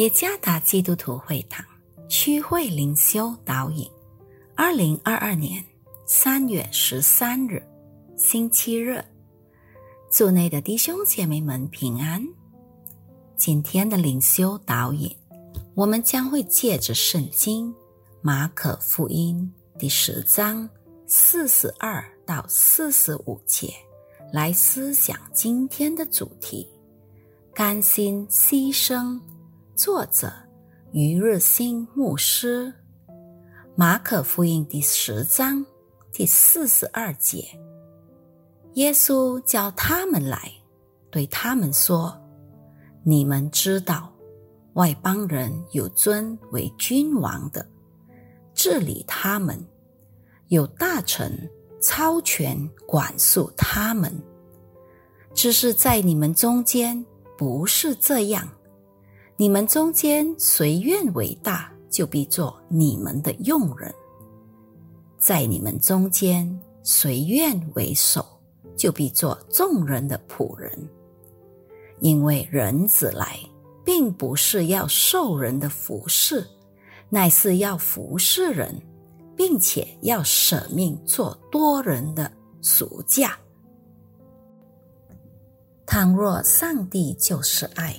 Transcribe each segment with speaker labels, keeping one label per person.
Speaker 1: 耶加达基督徒会堂区会灵修导引，二零二二年三月十三日，星期日，组内的弟兄姐妹们平安。今天的灵修导引，我们将会借着圣经马可福音第十章四十二到四十五节来思想今天的主题：甘心牺牲。作者余日新牧师，马可福音第十章第四十二节，耶稣叫他们来，对他们说：“你们知道，外邦人有尊为君王的，治理他们；有大臣超权管束他们。只是在你们中间不是这样。”你们中间谁愿为大，就必做你们的用人；在你们中间谁愿为首，就必做众人的仆人。因为人子来，并不是要受人的服侍，乃是要服侍人，并且要舍命做多人的赎价。倘若上帝就是爱。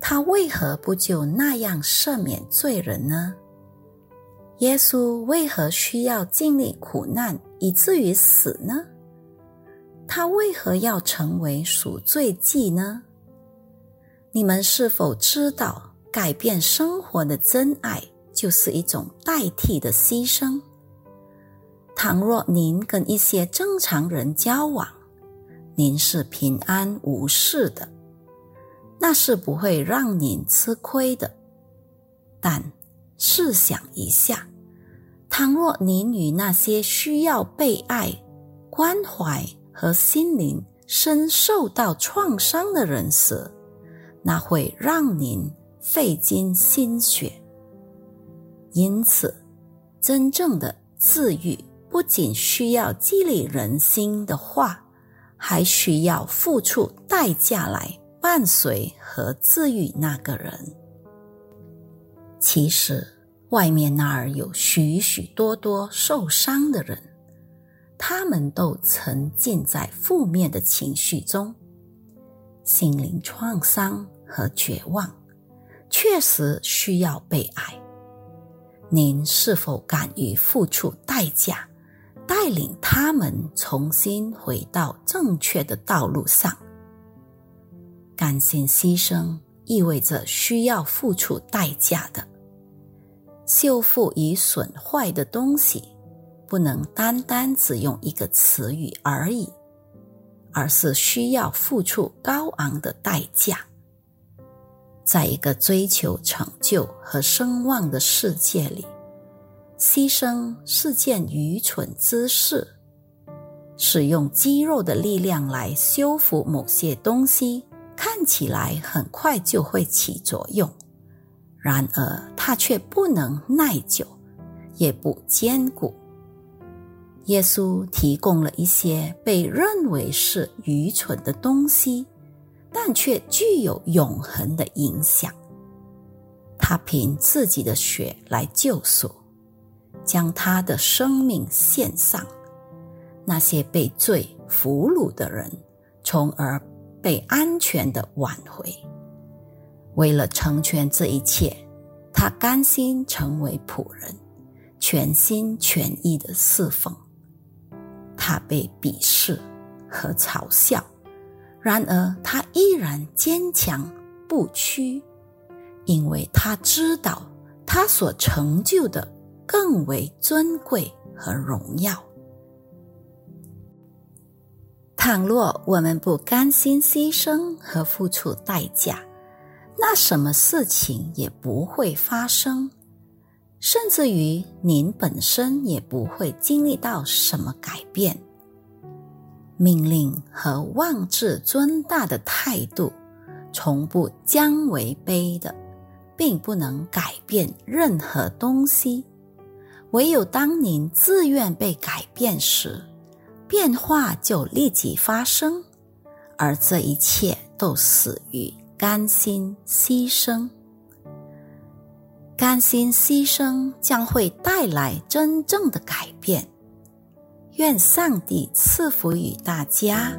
Speaker 1: 他为何不就那样赦免罪人呢？耶稣为何需要经历苦难以至于死呢？他为何要成为赎罪祭呢？你们是否知道，改变生活的真爱就是一种代替的牺牲？倘若您跟一些正常人交往，您是平安无事的。那是不会让您吃亏的，但试想一下，倘若您与那些需要被爱、关怀和心灵深受到创伤的人时，那会让您费尽心血。因此，真正的治愈不仅需要激励人心的话，还需要付出代价来。伴随和治愈那个人，其实外面那儿有许许多多受伤的人，他们都沉浸在负面的情绪中，心灵创伤和绝望，确实需要被爱。您是否敢于付出代价，带领他们重新回到正确的道路上？甘心牺牲意味着需要付出代价的。修复已损坏的东西，不能单单只用一个词语而已，而是需要付出高昂的代价。在一个追求成就和声望的世界里，牺牲是件愚蠢之事。使用肌肉的力量来修复某些东西。看起来很快就会起作用，然而它却不能耐久，也不坚固。耶稣提供了一些被认为是愚蠢的东西，但却具有永恒的影响。他凭自己的血来救赎，将他的生命献上。那些被罪俘虏的人，从而。被安全的挽回。为了成全这一切，他甘心成为仆人，全心全意的侍奉。他被鄙视和嘲笑，然而他依然坚强不屈，因为他知道他所成就的更为尊贵和荣耀。倘若我们不甘心牺牲和付出代价，那什么事情也不会发生，甚至于您本身也不会经历到什么改变。命令和妄自尊大的态度，从不将为卑的，并不能改变任何东西。唯有当您自愿被改变时，变化就立即发生，而这一切都始于甘心牺牲。甘心牺牲将会带来真正的改变。愿上帝赐福于大家。